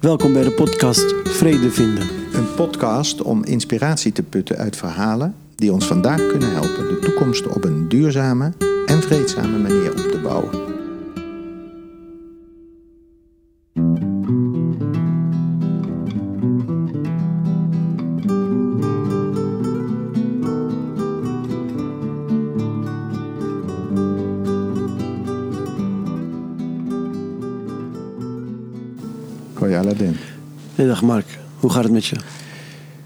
Welkom bij de podcast Vrede Vinden. Een podcast om inspiratie te putten uit verhalen die ons vandaag kunnen helpen de toekomst op een duurzame en vreedzame manier op te bouwen. Hoi Aladdin. Hey, dag Mark, hoe gaat het met je?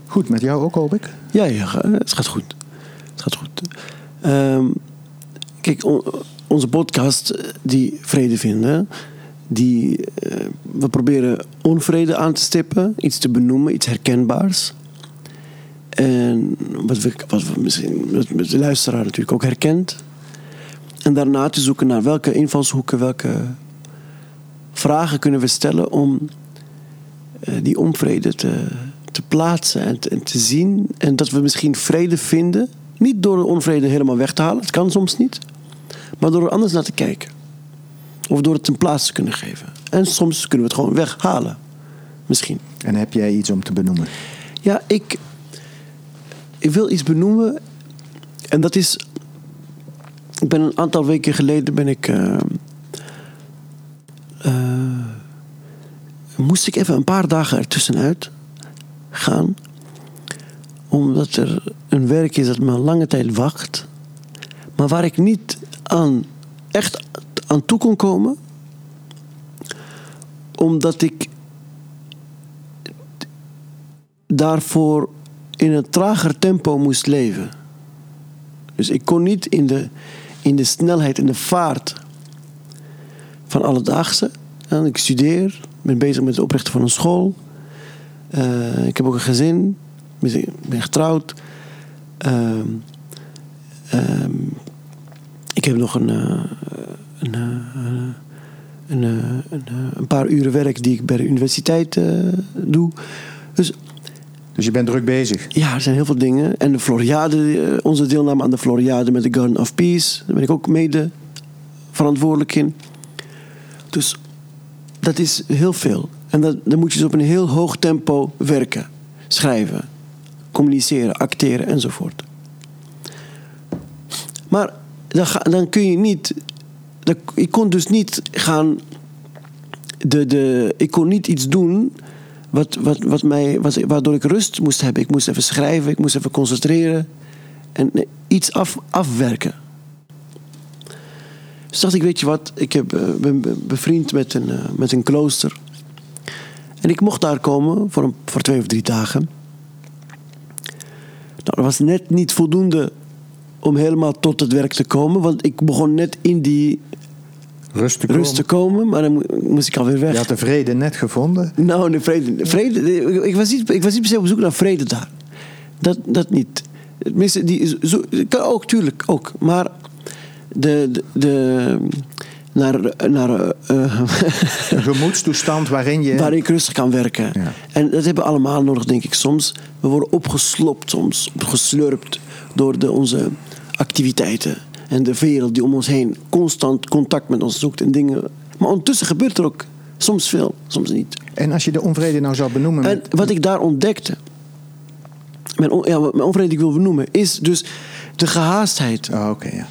Goed, met jou ook hoop ik? Ja, ja het gaat goed. Het gaat goed. Ehm, kijk, on- onze podcast, eh, die Vrede Vinden, die, eh, we proberen onvrede aan te stippen, iets te benoemen, iets herkenbaars. En wat, we, wat we misschien wat de luisteraar natuurlijk ook herkent. En daarna te zoeken naar welke invalshoeken, welke vragen kunnen we stellen om die onvrede te, te plaatsen en te, en te zien. En dat we misschien vrede vinden. Niet door de onvrede helemaal weg te halen, het kan soms niet. Maar door er anders naar te kijken. Of door het een plaats te kunnen geven. En soms kunnen we het gewoon weghalen. Misschien. En heb jij iets om te benoemen? Ja, ik, ik wil iets benoemen. En dat is. Ik ben een aantal weken geleden ben ik. eh, eh, moest ik even een paar dagen ertussenuit gaan. Omdat er een werk is dat me lange tijd wacht. Maar waar ik niet aan, echt aan toe kon komen. Omdat ik daarvoor in een trager tempo moest leven. Dus ik kon niet in de, in de snelheid en de vaart van alledaagse. En ik studeer, ben bezig met het oprichten van een school. Eh, ik heb ook een gezin, ik ben getrouwd. Ehm, ehm, ik heb nog een, eh, een, eh, een, een, paar uren werk die ik bij de universiteit doe. Dus Dus je bent druk bezig. ja, er zijn heel veel dingen. En de Floriade, onze deelname aan de Floriade met de Garden of Peace, daar ben ik ook mede verantwoordelijk in. Dus dat is heel veel. En dat, dan moet je dus op een heel hoog tempo werken, schrijven, communiceren, acteren enzovoort. Maar dan, ga- dan kun je niet. ik kon dus niet gaan. De, de, ik kon niet iets doen wat, wat, wat mij, waardoor ik rust moest hebben. Ik moest even schrijven, ik moest even concentreren en nee, iets af, afwerken. Dus dacht ik, weet je wat, ik heb, eh, ben be- bevriend met een, eh, met een klooster. En ik mocht daar komen voor, een, voor twee of drie dagen. Nou, dat was net niet voldoende om helemaal tot het werk te komen. Want ik begon net in die Rust te rust te komen, maar dan mo- moest ik alweer weg. Je had de vrede net gevonden. Nou, de vrede. vrede ik, was niet, ik was niet per se op zoek naar vrede daar. Dat, dat niet. Tenminste, die, zo, kan ook, tuurlijk, ook. Maar de, de, de naar, naar, Een gemoedstoestand waarin je... waar ik rustig kan werken. Ja. En dat hebben we allemaal nodig, denk ik soms. We worden opgeslopt soms, opgeslurpt door de, onze activiteiten. En de wereld die om ons heen constant contact met ons zoekt en dingen. Maar ondertussen gebeurt er ook soms veel, soms niet. En als je de onvrede nou zou benoemen... En wat ik daar ontdekte, mijn, on, ja, mijn onvrede die ik wil benoemen, is dus de gehaastheid, Oh, oké, ja.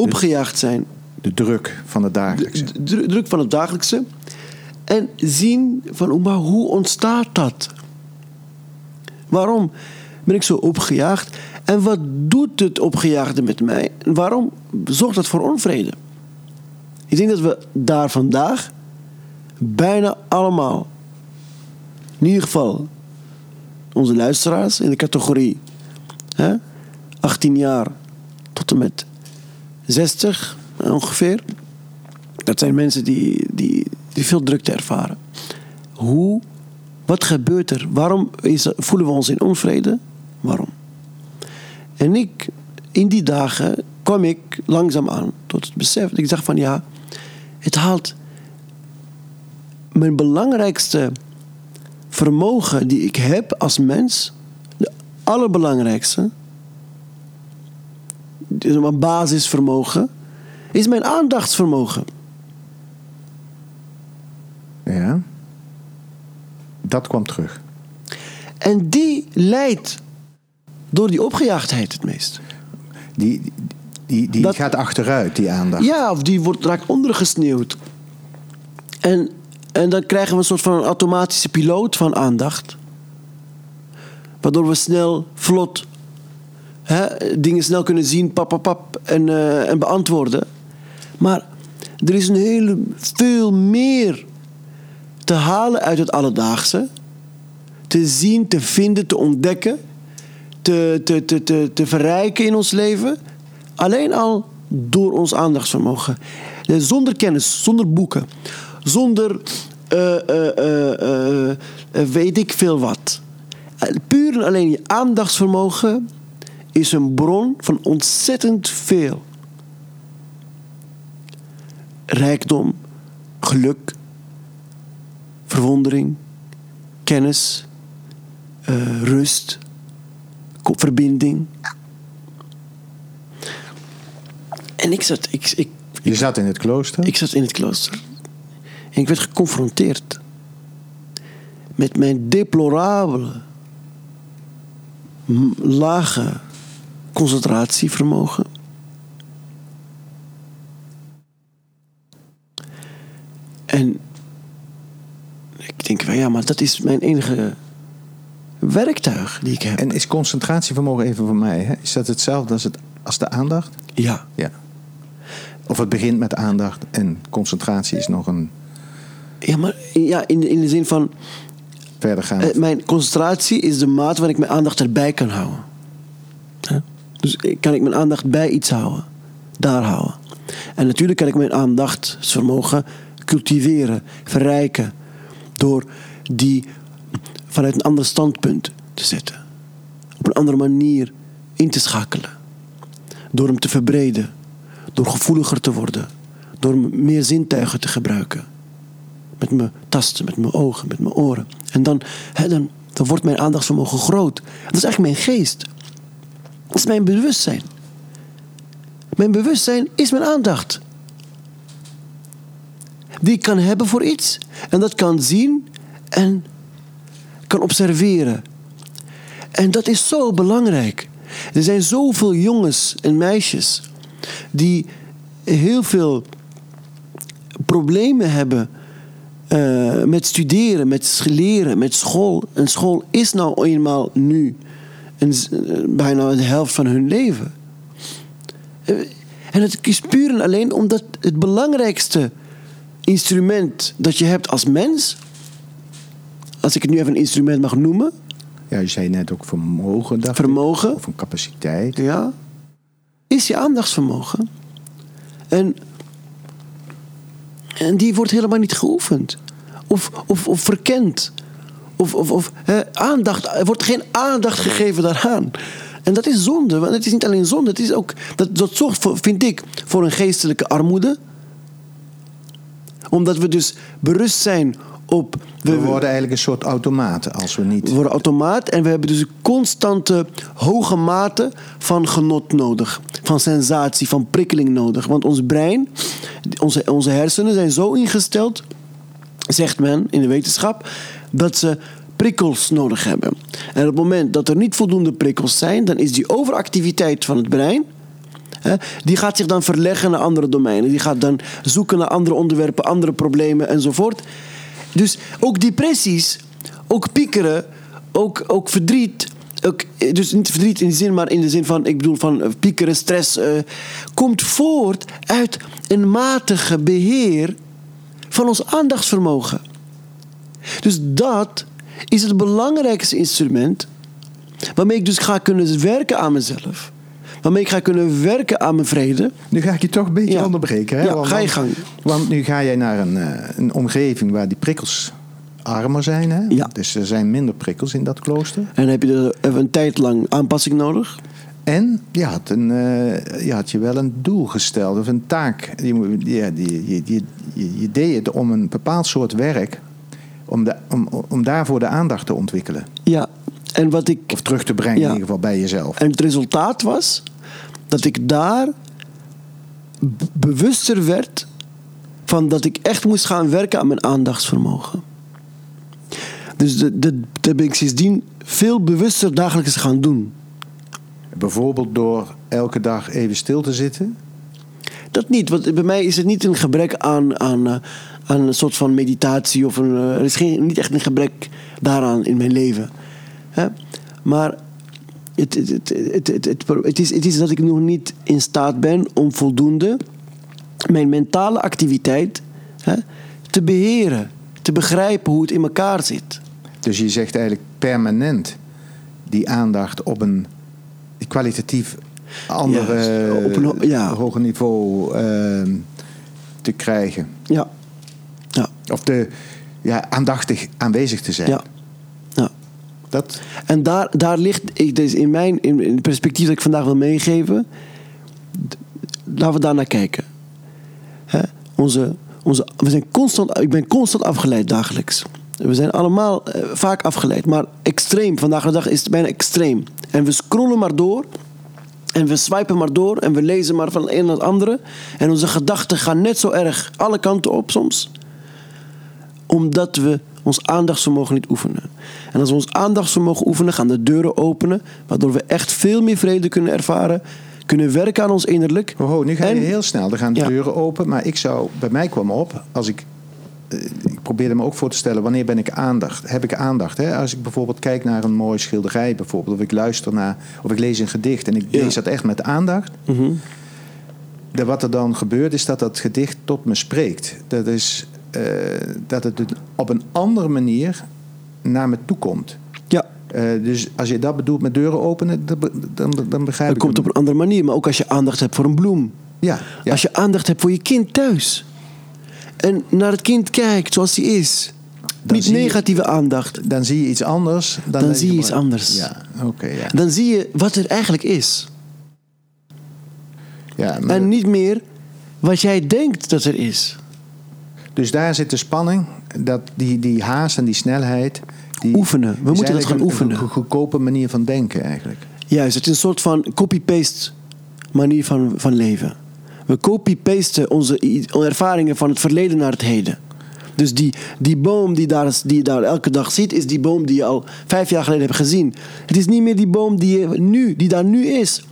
Opgejaagd zijn, De druk van het dagelijkse. de dru- druk van het dagelijkse. En zien van, oh, maar hoe ontstaat dat? Waarom ben ik zo opgejaagd? En wat doet het opgejaagde met mij? En waarom zorgt dat voor onvrede? Ik denk dat we daar vandaag bijna allemaal, in ieder geval onze luisteraars in de categorie hè, 18 jaar tot en met 60 ongeveer. Dat zijn mensen die, die, die veel drukte ervaren. Hoe, wat gebeurt er? Waarom is, voelen we ons in onvrede? Waarom? En ik, in die dagen kwam ik langzaam aan tot het besef. Ik dacht van ja, het haalt mijn belangrijkste vermogen die ik heb als mens, de allerbelangrijkste, mijn basisvermogen, is mijn aandachtsvermogen. Ja. Dat kwam terug. En die leidt door die opgejaagdheid het meest. Die, die, die Dat- gaat achteruit, die aandacht. Ja, of die wordt, raakt ondergesneeuwd. En, en dan krijgen we een soort van een automatische piloot van aandacht. Waardoor we snel, vlot, dingen snel kunnen zien, pap, pap, pap, en, eh, en beantwoorden. Maar er is een hele, veel meer te halen uit het alledaagse. Te zien, te vinden, te ontdekken. Te, te, te, te, te verrijken in ons leven. Alleen al door ons aandachtsvermogen. Zonder kennis, zonder boeken. Zonder eh, eh, weet ik veel wat. Puur en alleen je aandachtsvermogen is een bron van ontzettend veel. Rijkdom, geluk, verwondering, kennis, eh, rust, verbinding. En ik zat, ik, ik, Je zat in het klooster. ik zat in het klooster. En ik werd geconfronteerd met mijn deplorabele, lage concentratievermogen. En ik denk, van, ja, maar dat is mijn enige werktuig die ik heb. En is concentratievermogen even voor mij, hè? is dat hetzelfde als, het, als de aandacht? ja, Ja. Of het begint met aandacht en concentratie is nog een ja, maar ja, in, in de zin van, verdergaand. Eh, mijn concentratie is de maat waar ik mijn aandacht erbij kan houden. Dus kan ik mijn aandacht bij iets houden. Daar houden. En natuurlijk kan ik mijn aandachtsvermogen cultiveren, verrijken. Door die vanuit een ander standpunt te zetten. Op een andere manier in te schakelen. Door hem te verbreden. Door gevoeliger te worden. Door meer zintuigen te gebruiken met mijn tasten, met mijn ogen, met mijn oren. En dan, hè, dan, dan wordt mijn aandachtsvermogen groot. Dat is eigenlijk mijn geest. Is mijn bewustzijn. Mijn bewustzijn is mijn aandacht. Die ik kan hebben voor iets. En dat kan zien en kan observeren. En dat is zo belangrijk. Er zijn zoveel jongens en meisjes die heel veel problemen hebben eh, met studeren, met leren, met school. En school is nou eenmaal nu een, eh, bijna de helft van hun leven. Eh, En het is puur en alleen omdat het belangrijkste instrument dat je hebt als mens, als ik het nu even een instrument mag noemen, ja, je zei net ook vermogen, dacht ik. vermogen, Of een capaciteit. ja, is je aandachtsvermogen. En, en die wordt helemaal niet geoefend. Of, of, of verkend. Of, of, of hè, aandacht. Er wordt geen aandacht gegeven daaraan. En dat is zonde. Want het is niet alleen zonde. Het is ook, dat, dat zorgt, voor, vind ik, voor een geestelijke armoede. Omdat we dus berust zijn op... We worden eigenlijk een soort automaten als we niet... We worden automaat en we hebben dus een constante hoge mate van genot nodig. Van sensatie, van prikkeling nodig. Want ons brein, onze, onze hersenen zijn zo ingesteld, zegt men in de wetenschap, dat ze prikkels nodig hebben. En op het moment dat er niet voldoende prikkels zijn, dan is die overactiviteit van het brein. Hè, die gaat zich dan verleggen naar andere domeinen. Die gaat dan zoeken naar andere onderwerpen, andere problemen enzovoort. Dus ook depressies, ook piekeren, ook, ook verdriet. Ook, eh, dus niet verdriet in de zin, maar in de zin van, ik bedoel van eh, piekeren, stress, eh, komt voort uit een matige beheer van ons aandachtsvermogen. Dus dat is het belangrijkste instrument waarmee ik dus ga kunnen werken aan mezelf. Waarmee ik ga kunnen werken aan mijn vrede. Nu ga ik je toch een beetje Ja. onderbreken. Hè? Ja, ga je gang. Want nu ga jij naar een, eh, een omgeving waar die prikkels armer zijn. Hè? Ja. Dus er zijn minder prikkels in dat klooster. En heb je er even een tijd lang aanpassing nodig. En je had, een, eh, je had je wel een doel gesteld of een taak. Je, ja, die, je, je, je, je deed het om een bepaald soort werk, om, de, om, om daarvoor de aandacht te ontwikkelen. Ja. En wat ik Of terug te brengen Ja. in ieder geval bij jezelf. En het resultaat was dat ik daar bewuster werd van dat ik echt moest gaan werken aan mijn aandachtsvermogen. Dus dat, ben ik sindsdien veel bewuster dagelijks gaan doen. Bijvoorbeeld door elke dag even stil te zitten. Dat niet, want bij mij is het niet een gebrek aan, aan, eh, aan een soort van meditatie. Of een, eh, er is geen, niet echt een gebrek daaraan in mijn leven. Hè? Maar het, het, het, het, het, het, het is, het is dat ik nog niet in staat ben om voldoende mijn mentale activiteit hè, te beheren. Te begrijpen hoe het in elkaar zit. Dus je zegt eigenlijk permanent die aandacht op een kwalitatief andere, op een ja. hoger niveau eh, te krijgen. Ja. Of de, ja, aandachtig aanwezig te zijn. Ja. ja. Dat, En daar, daar ligt, dus in mijn in, in het perspectief dat ik vandaag wil meegeven, laten we daar naar kijken. Hè? Onze, onze, we zijn constant, ik ben constant afgeleid dagelijks. We zijn allemaal eh, vaak afgeleid, maar extreem. Vandaag de dag is het bijna extreem. En we scrollen maar door. En we swipen maar door en we lezen maar van het een naar het andere. En onze gedachten gaan net zo erg alle kanten op soms omdat we ons aandachtsvermogen niet oefenen. En als we ons aandachtsvermogen oefenen, gaan de deuren openen, waardoor we echt veel meer vrede kunnen ervaren, kunnen werken aan ons innerlijk. oh, nu ga je En- heel snel. Er gaan de Ja. deuren open. Maar ik zou, bij mij kwam op, als ik, eh, ik probeerde me ook voor te stellen, wanneer ben ik aandacht? Heb ik aandacht? Hè? Als ik bijvoorbeeld kijk naar een mooie schilderij, bijvoorbeeld, of ik luister naar, of ik lees een gedicht en ik Ja. lees dat echt met aandacht. Mhm. de, wat er dan gebeurt is dat dat gedicht tot me spreekt. Dat, is, eh, dat het op een andere manier naar me toe komt. Ja, Eh, dus als je dat bedoelt met deuren openen, dan, dan, dan begrijp het ik komt hem. op een andere manier. Maar ook als je aandacht hebt voor een bloem. Ja, ja. Als je aandacht hebt voor je kind thuis. En naar het kind kijkt zoals hij is. Dan niet je- negatieve aandacht. dan zie je iets anders. Dan, Dan zie je iets anders. Ja, oké. ja. Dan zie je wat er eigenlijk is. Ja, maar- En niet meer wat jij denkt dat er is. Dus daar zit de spanning. Dat die, die haast en die snelheid. Die Oefenen. We moeten dat gaan een- oefenen. Een go- goedkope manier van denken eigenlijk. Juist, het is een soort van copy-paste manier van, van leven. We copy-pasten onze ervaringen van het verleden naar het heden. Dus die, die boom die, daar, die je daar elke dag ziet, is die boom die je al vijf jaar geleden hebt gezien. Het is niet meer die boom die, je nu, die daar nu is.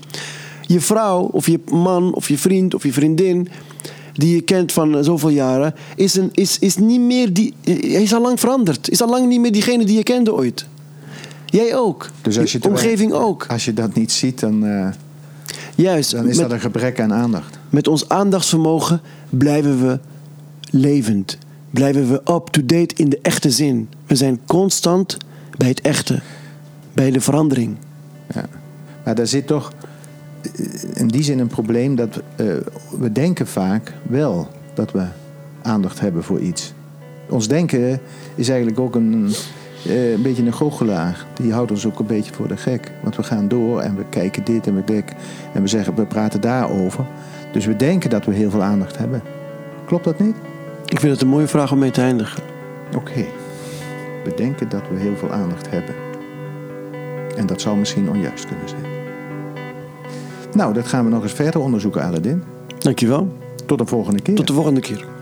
Je vrouw, of je man, of je vriend, of je vriendin, die je kent van zoveel jaren, is, een, is, is niet meer die. Hij is al lang veranderd. Is al lang niet meer diegene die je kende ooit. Jij ook. Dus als je je omgeving ook. Als je dat niet ziet, dan, eh, Juist. dan is met, dat een gebrek aan aandacht. met ons aandachtsvermogen blijven we levend. Blijven we up-to-date in de echte zin. We zijn constant bij het echte. Bij de verandering. Ja. Maar daar zit toch in die zin een probleem dat eh, we denken vaak wel dat we aandacht hebben voor iets. Ons denken is eigenlijk ook een, eh, een beetje een goochelaar. Die houdt ons ook een beetje voor de gek. Want we gaan door en we kijken dit en we kijken en we zeggen we praten daarover. Dus we denken dat we heel veel aandacht hebben. Klopt dat niet? Ik vind het een mooie vraag om mee te eindigen. Oké. We denken dat we heel veel aandacht hebben. En dat zou misschien onjuist kunnen zijn. Nou, dat gaan we nog eens verder onderzoeken, Aladdin. Dankjewel. Tot de volgende keer. Tot de volgende keer.